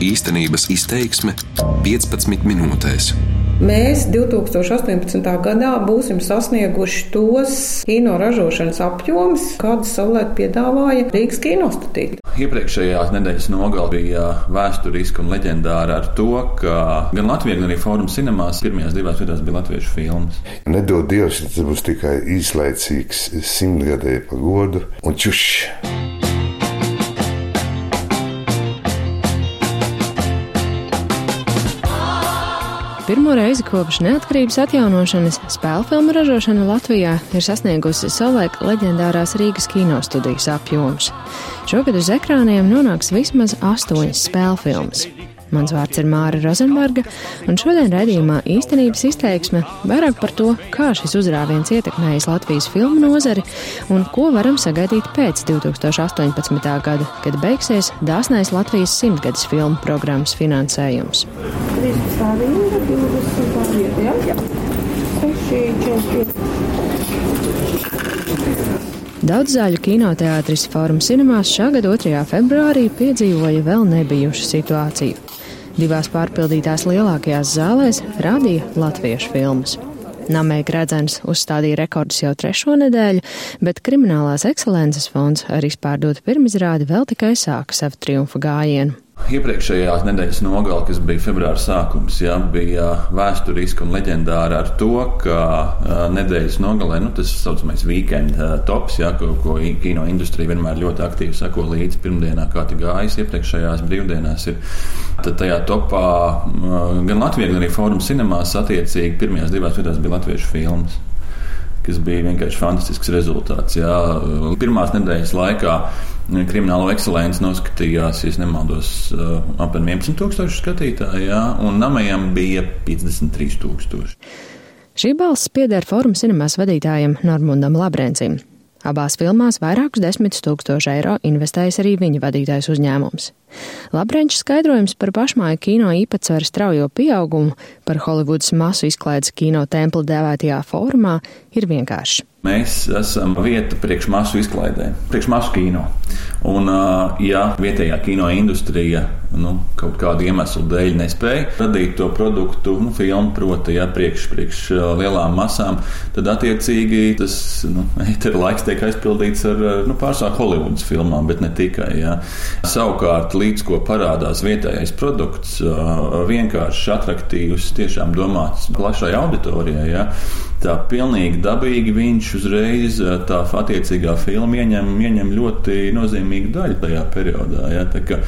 Īstenības izteiksme 15 minūtēs. Mēs 2018. gadā būsim sasnieguši tos kino ražošanas apjomus, kādus savulaik piedāvāja Rīgas kinostudija. Iepriekšējā nedēļas nogalē bija vēsturiska un leģendāra ar to, ka gan Latvijā, gan arī Fóruma cinemās pirmajās divās vietās bija latviešu filmas. Nedod Dievs, tas būs tikai īslaicīgs simtgadēju pagodu un čušs. Pirmo reizi kopš neatkarības atjaunošanas spēļu filmu ražošana Latvijā ir sasniegusi savulaik leģendārās Rīgas kinostudijas apjoms. Šogad uz ekrāniem nonāks vismaz astoņas spēļu filmas. Mans vārds ir Māra Rozenberga, un šodien redzījumā īstenības izteiksme vairāk par to, kā šis uzrāviens ietekmējis Latvijas filmu nozari un ko varam sagaidīt pēc 2018. gada, kad beigsies dāsnais Latvijas simtgades filmu programmas finansējums. 13. rinda, 20. vieta, jā? Jā. 6, 4, 5. Daudzzaļu kinoteātris Fórums Cinemās šā gada 2. februārī piedzīvoja vēl nebijušu situāciju. Divās pārpildītās lielākajās zālēs rādīja latviešu filmas. Namēk redzens uzstādīja rekordus jau trešo nedēļu, bet Kriminālās ekscelences fonds ar izpārdotu pirmizrādi vēl tikai sāka savu triumfa gājienu. Iepriekšējā nedēļas nogalē, kas bija februāra sākums, ja, bija vēsturiska un leģendāra ar to, ka nedēļas nogalē nu, tas saucamais weekend tops, ja, ko, ko kino industrija vienmēr ļoti aktīvi sako līdzi pirmdienā, kā tā gājas iepriekšējās brīvdienās. Ir. Tad tajā topā gan Latvijā, gan arī Fóruma cinemās attiecīgi pirmajās divās vietās bija latviešu filmas kas bija vienkārši fantastisks rezultāts. Jā. Pirmās nedēļas laikā Kriminālo ekscelenci noskatījās, ja nemaldos, apmēram 11,000 skatītāju, jā, un namējam bija 53,000. Šī balss pieder Fóruma cinemās vadītājam Normundam Labrencim. Abās filmās vairākus desmitus tūkstošu eiro investējis arī viņa vadītais uzņēmums. Labrenčs skaidrojums par pašmāju kino īpatsvaru straujo pieaugumu, par Holivudas masu izklaides kino templi dēvētajā formā, ir vienkāršs. Mēs esam vieta priekš masu izklaidē, priekš masu kino. Un, ja vietējā kino industrija nu, kaut kādu iemeslu dēļ nespēja radīt to produktu, nu, filmu, proti, ja, priekš, priekš lielām masām, tad attiecīgi tas nu, laiks tiek aizpildīts ar nu, pārsvarā Holivudas filmām, bet ne tikai. Ja. Savukārt, līdz ko parādās vietējais produkts, vienkāršs, attraktīvs, tiešām domāts plašai auditorijai. Ja tā pilnīgi dabīgi viņš uzreiz tā attiecīgā filma ieņem, ieņem ļoti nozīmīgu daļu tajā periodā. Ja? Tā kā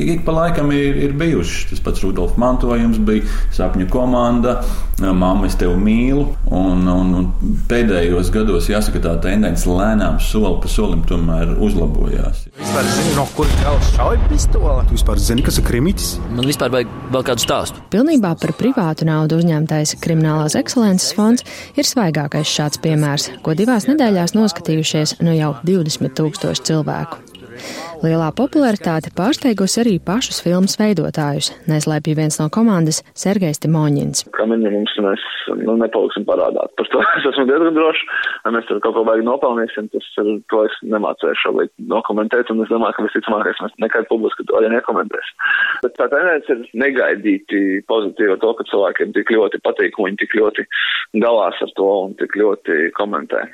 ik pa laikam ir, ir bijuši tas pats Rudolf mantojums, bija sapņu komanda, mamma es tevi mīlu, un, un, un pēdējos gados jāsaka tā tendence lēnām soli pa solim tomēr uzlabojās. Vispār zini, no kur gals šauj pistola? Tu vispār zini, kas ir krimitis? Man vispār vajag vēl kādu stāstu. Pilnībā par privātu naudu uzņemtais Kriminālās ekscelences fonds ir svaigākais šāds piemērs, ko divās nedēļās noskatījušies no jau 20 tūkstoši cilvēku. Lielā popularitāte pārsteigusi arī pašus filmas veidotājus, neslēpja viens no komandas Sergejs Timoņins. Kamiņa mums mēs nu, nepaliksim parādā. Par to es esmu diezgan drošs. Ja mēs tur kaut ko baigi nopelnīsim, tas ir, to es nemācēju šobrīd dokumentēt, un es domāju, ka visticamākais mēs nekad publiski to arī nekomentēsim. Bet tā tendence ir negaidīti pozitīva to, ka cilvēkiem tik ļoti patīk, un viņi tik ļoti galās ar to un tik ļoti komentē.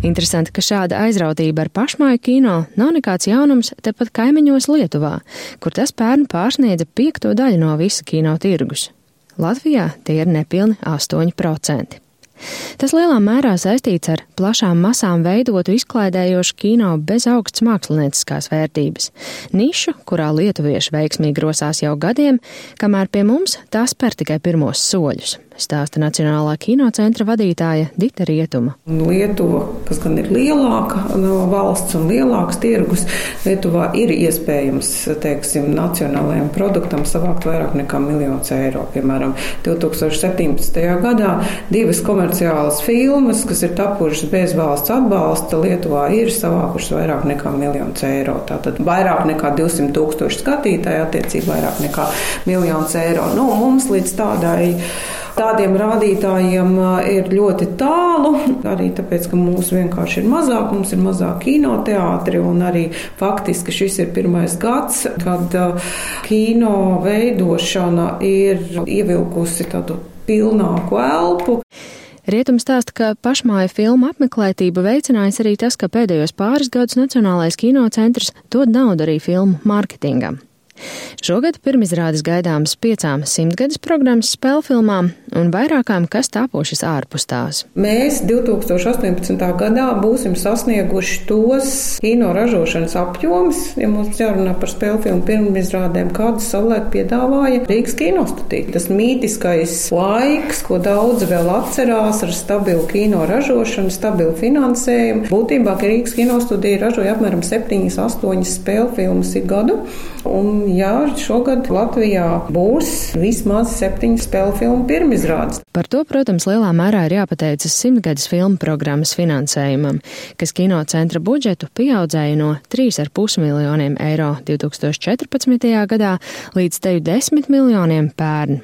Interesanti, ka šāda aizrautība ar pašmāju kino nav nekāds jaunums tepat kaimiņos Lietuvā, kur tas pērn pārsniedza piekto daļu no visa kino tirgus. Latvijā tie ir nepilni 8%. Tas lielā mērā saistīts ar plašām masām veidotu izklaidējošu kino bez augstas mākslinieckās vērtības. Nišu, kurā lietuvieši veiksmīgi rosās jau gadiem, kamēr pie mums tās spēr tikai pirmos soļus stāsta Nacionālā kinocentra vadītāja Dita Rietuma. Lietuva, kas gan ir lielāka no valsts un lielāks tirgus, Lietuvā ir iespējams, teiksim, nacionālajiem produktam savākt vairāk nekā miljonus eiro. Piemēram, 2017. gadā divas komerciālas filmas, kas ir tapušas bez valsts atbalsta, Lietuvā ir savākušas vairāk nekā miljonus eiro. Tātad vairāk nekā 200 tūkstoši skatītāji, attiecīgi vairāk nekā miljonus eiro. Nu, mums līdz tādai tādiem rādītājiem ir ļoti tālu. Arī tāpēc, ka mūs vienkārši ir mazāk, mums ir mazāk kinoteātri un arī faktiski šis ir pirmais gads, kad kino veidošana ir ievilkusi tādu pilnāku elpu. Rietums stāsta, ka pašmāju filmu apmeklētību veicinājis arī tas, ka pēdējos pāris gadus Nacionālais kinocentrs dod naudu arī filmu mārketingam. Šogad pirmizrādes gaidāmas piecām simtgades programmas spēļu filmām un vairākām, kas tapušas ārpus tās. Mēs 2018. gadā būsim sasnieguši tos kino ražošanas apjomus, ja mums jārunā par spēļu filmu pirmizrādēm, kādas savulaik piedāvāja Rīgas kinostudija. Tas mītiskais laiks, ko daudzi vēl atcerās ar stabilu kino ražošanu, stabilu finansējumu. Būtībā Rīgas kinostudija ražoja apmēram 7-8 spēļu filmas ik gadu. Un jā, šogad Latvijā būs vismaz septiņas spēļu filmu pirmizrādes. Par to, protams, lielā mērā ir jāpateicas simtgades filmu programmas finansējumam, kas kinocentra budžetu pieaudzēja no 3,5 miljoniem eiro 2014. gadā līdz teju 10 miljoniem pērn.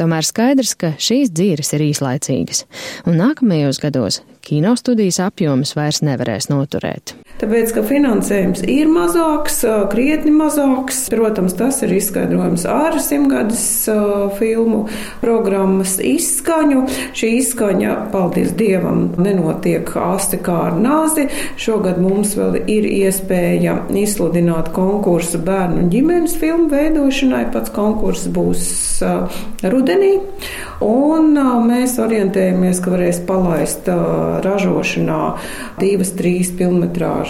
Tomēr skaidrs, ka šīs dzīves ir īslaicīgas, un nākamajos gados kino studijas apjoms vairs nevarēs noturēt. Tāpēc, ka finansējums ir mazāks, krietni mazāks, protams, tas ir izskaidrojums ar simtgadus filmu programmas izskaņu. Šī izskaņa, paldies Dievam, nenotiek asti kā ar nāzi. Šogad mums vēl ir iespēja izsludināt konkursu bērnu un ģimenes filmu veidošanai. Pats konkurss būs rudenī. Un mēs orientējamies, ka varēs palaist ražošanā divas, trīs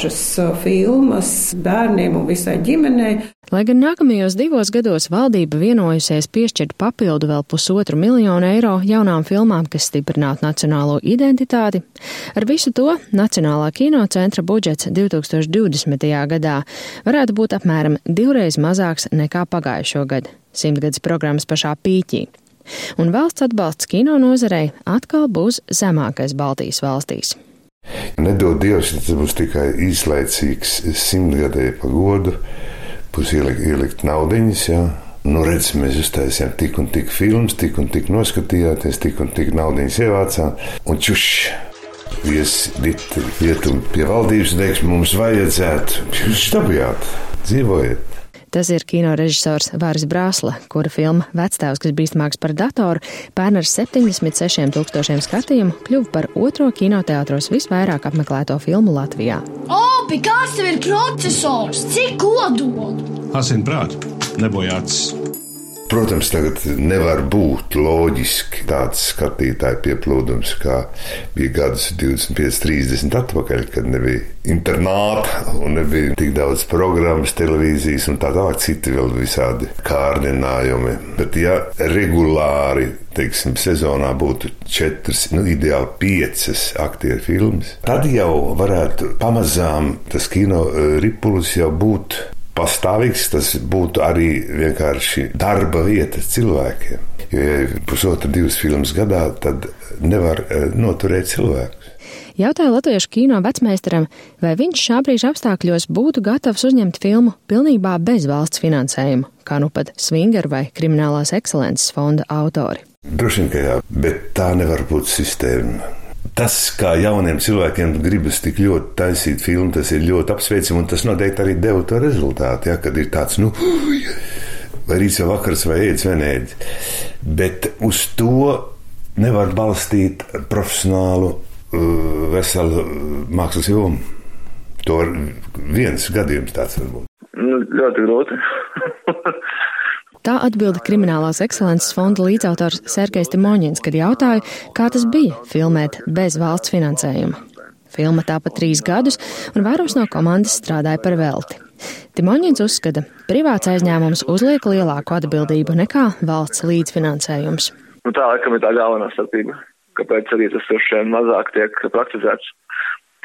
filmetrāžas filmas bērniem un visai ģimenei. Lai gan nākamajos divos gados valdība vienojusies piešķirt papildu vēl pusotru miljonu eiro jaunām filmām, kas stiprinātu nacionālo identitāti, ar visu to Nacionālā kinocentra budžets 2020. gadā varētu būt apmēram divreiz mazāks nekā pagājušo gadu simtgadus programmas pašā pīķī un valsts atbalsts kino nozarei atkal būs zemākais Baltijas valstīs. Nedod Dievs, ja tas būs tikai īslaicīgs simtgadēju pagodu, būs ielikt, ielikt naudiņas. Jā. Nu, redz, mēs uztaisījām tik un tik filmas, tik un tik noskatījāties, tik un tik naudiņas ievācām, un čuši! Iesiet pie valdības, teiks, mums vajadzētu, jūs dabījāt, dzīvojiet. Tas ir kino režisors Vāris Brāsla, kura filma Vectēvs, kas bīstamāks par datoru, pērn ar 76 tūkstošiem skatījumu kļuva par otro kinoteātros visvairāk apmeklēto filmu Latvijā. Opi, kāds tev ir processors? Cik kodolu? Asinprāt, nebojāts. Protams, tagad nevar būt loģiski tāds skatītāju pieplūdums, kā bija gadus 25, 30 atpakaļ, kad nebija internāta un nebija tik daudz programmas, televīzijas un tā tālāk, citi vēl visādi kārdinājumi. Bet, ja regulāri teiksim, sezonā būtu četras, nu, ideāli piecas aktieru filmas, tad jau varētu pamazām tas kino eh, ripulis jau būt pastāvīgs, tas būtu arī vienkārši darba vieta cilvēkiem. Jo, ja pusotra, divas filmas gadā, tad nevar e, noturēt cilvēku. Jautāja latviešu kino vecmeistaram, vai viņš šā brīža apstākļos būtu gatavs uzņemt filmu pilnībā bez valsts finansējuma, kā nu pat Swinger vai Kriminālās ekscelences fonda autori. Droši vien, ka jā, bet tā nevar būt sistēma. Tas, kā jauniem cilvēkiem gribas tik ļoti taisīt filmu, tas ir ļoti apsveicami, un tas noteikti arī deva to rezultātu. Ja, kad ir tāds, nu, vai rīts vai vakars, vai ēdz vai nēdz. Bet uz to nevar balstīt profesionālu, uh, veselu mākslas jomu. To viens gadījums tāds var būt. Nu, ļoti grūti. Tā atbilda Kriminālās ekscelences fonda līdzautors Sergejs Timoņins, kad jautāja, kā tas bija filmēt bez valsts finansējuma. Filma tāpat trīs gadus, un vairums no komandas strādāja par velti. Timoņins uzskata, privāts aizņēmums uzliek lielāku atbildību nekā valsts līdzfinansējums. Nu, tā laikam ir tā galvenā starpība, kāpēc arī tas tur šiem mazāk tiek praktizēts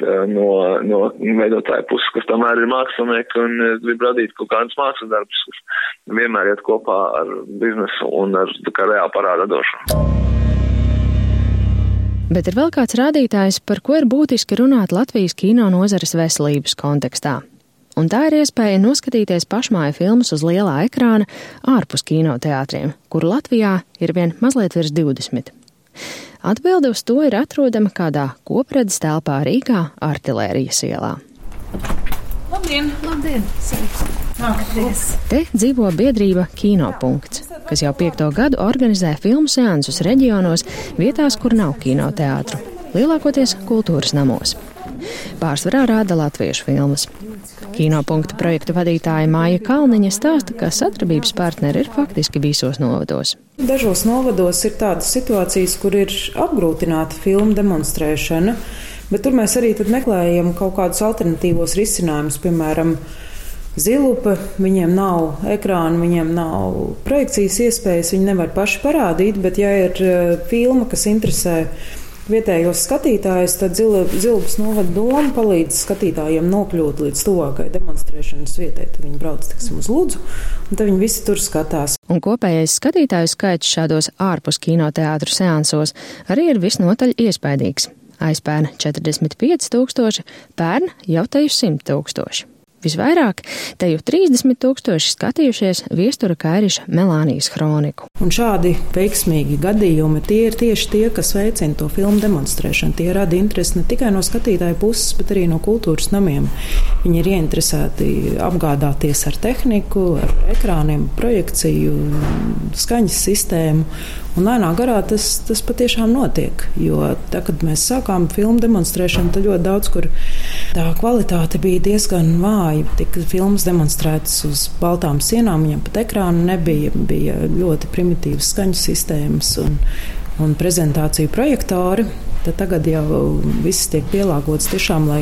no, no veidotāja puses, kas tomēr ir mākslinieki un eh, grib radīt kaut kādus mākslas darbus, kas vienmēr iet kopā ar biznesu un ar reāli parādadošanu. Bet ir vēl kāds rādītājs, par ko ir būtiski runāt Latvijas kino nozares veselības kontekstā. un tā ir iespēja noskatīties pašmāju filmas uz lielā ekrāna ārpus kinoteātriem, kur Latvijā ir vien mazliet virs 20. Atbilde uz to ir atrodama kādā kopredzes telpā Rīgā artilērijas ielā. Labdien! Labdien! Te dzīvo biedrība Kinopunkts, kas jau piekto gadu organizē filmu seansus reģionos, vietās, kur nav kinoteātru, lielākoties kultūras namos. Pārsvarā rāda latviešu filmas. Kinopunkta projektu vadītāja Māja Kalniņa stāsta, ka sadarbības partneri ir faktiski visos novados. Dažos novados ir tādas situācijas, kur ir apgrūtināta filmu demonstrēšana, bet tur mēs arī meklējam kaut kādus alternatīvos risinājumus, piemēram, Zilupe, viņiem nav ekrāna, viņiem nav projekcijas iespējas, viņi nevar paši parādīt, bet ja ir eh, filma, kas interesē vietējos skatītājus, tad Zilbas novada doma palīdz skatītājiem nokļūt līdz tuvākai demonstrēšanas vietai. Tad viņi brauc tiksim, uz Lūdzu, un tad viņi visi tur skatās. Un kopējais skatītāju skaits šādos ārpus kinoteātru seansos arī ir visnotaļ iespaidīgs. Aizpērn 45 tūkstoši, pērn jau teju 100 tūkstoši. Visvairāk te jau 30 tūkstoši skatījušies viestura Kairiša Melānijas kroniku. Un šādi veiksmīgi gadījumi tie ir tieši tie, kas veicina to filmu demonstrēšanu. Tie rada interesi ne tikai no skatītāja puses, bet arī no kultūras namiem. Viņi ir ieinteresēti apgādāties ar tehniku, ar ekrāniem, projekciju, skaņas sistēmu. Un lēnā garā tas, tas patiešām notiek. Jo tā, kad mēs sākām filmu demonstrēšanu, tad ļoti daudz kur tā kvalitāte bija diezgan vāja. Tika filmas demonstrētas uz baltām sienām, viņam pat ekrāna nebija. Bija ļoti primitīvas skaņu sistēmas un, un prezentāciju projektori. Tad tagad jau viss tiek pielāgots tiešām, lai,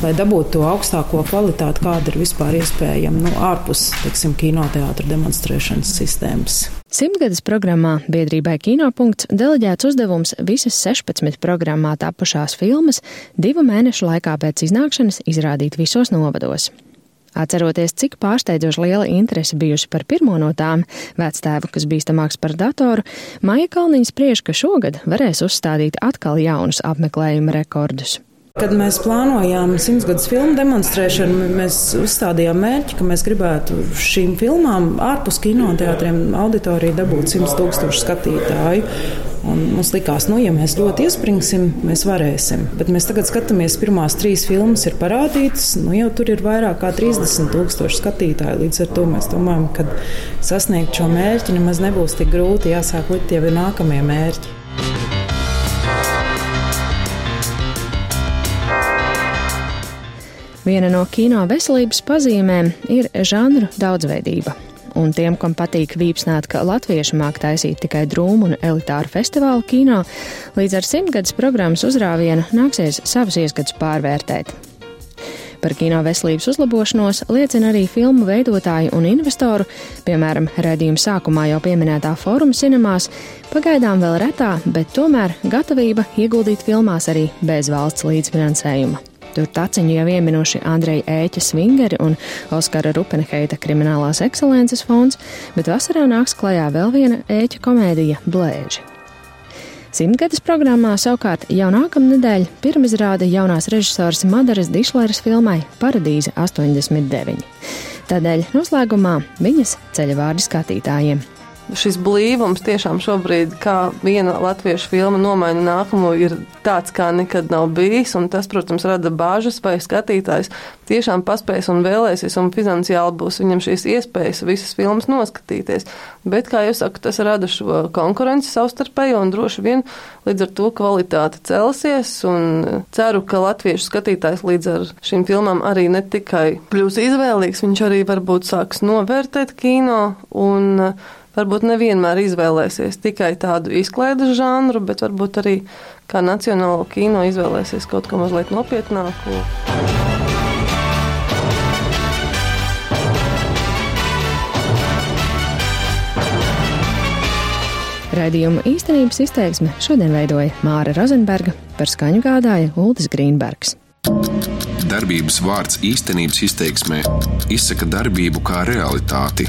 lai dabūtu to augstāko kvalitāti, kāda ir vispār iespējama nu, ārpus teiksim, kinoteātra demonstrēšanas sistēmas. Simtgades programmā biedrībai Kinopunkts deleģēts uzdevums visas 16 programmā tapušās filmas divu mēnešu laikā pēc iznākšanas izrādīt visos novados. Atceroties, cik pārsteidzoši liela interese bijusi par pirmo no tām, vectēvu, kas bīstamāks par datoru, Maija Kalniņa spriež, ka šogad varēs uzstādīt atkal jaunus apmeklējuma rekordus. Kad mēs plānojām simtgadus filmu demonstrēšanu, mēs uzstādījām mērķi, ka mēs gribētu šīm filmām ārpus kinoteātriem auditoriju dabūt 100 tūkstošu skatītāju. Un mums likās, nu, ja mēs ļoti iespringsim, mēs varēsim. Bet mēs tagad skatāmies, pirmās trīs filmas ir parādītas, nu jau tur ir vairāk kā 30 tūkstoši skatītāju. Līdz ar to mēs domājam, ka sasniegt šo mērķi nemaz nebūs tik grūti, jāsāk likt jau nākamie mērķi. Viena no kino veselības pazīmēm ir žanru daudzveidība. Un tiem, kam patīk vīpsnāt, ka latvieši māk taisīt tikai drūmu un elitāru festivālu kino, līdz ar simtgadus programmas uzrāvienu nāksies savus ieskats pārvērtēt. Par kino veselības uzlabošanos liecina arī filmu veidotāju un investoru, piemēram, redzījuma sākumā jau pieminētā fóruma cinemās, pagaidām vēl retā, bet tomēr gatavība ieguldīt filmās arī bez valsts līdzfinansējuma. Tur taciņu jau ieminuši Andreja Ēķa Svingeri un Oskara Rupenheita kriminālās ekscelences fonds, bet vasarā nāks klajā vēl viena ēķa komēdija Blēži. Simtgades programmā savukārt jau nākamnedēļ pirmizrāde jaunās režisoras Madaras Dišleres filmai Paradīze 89. Tādēļ noslēgumā viņas ceļavārdi skatītājiem šis blīvums tiešām šobrīd, kā viena latviešu filma nomaina nākamo, ir tāds, kā nekad nav bijis. Tas, protams, rada bāžas, vai skatītājs tiešām paspēs un vēlēsies, un finansiāli būs viņam šīs iespējas visas filmas noskatīties. Bet, kā jau saku, tas rada šo konkurenci savstarpējo, un droši vien līdz ar to kvalitāte celsies. Ceru, ka latviešu skatītājs līdz ar šīm filmām arī ne tikai kļūs izvēlīgs, viņš arī varbūt sāks novērtēt kino. Un, varbūt nevienmēr izvēlēsies tikai tādu izklaides žanru, bet varbūt arī kā nacionālo kino izvēlēsies kaut ko mazliet nopietnāku. Raidījuma īstenības izteiksme šodien veidoja Māra Rozenberga, par skaņu gādāja Ulris Grīnbergs. Darbības vārds īstenības izteiksmē izsaka darbību kā realitāti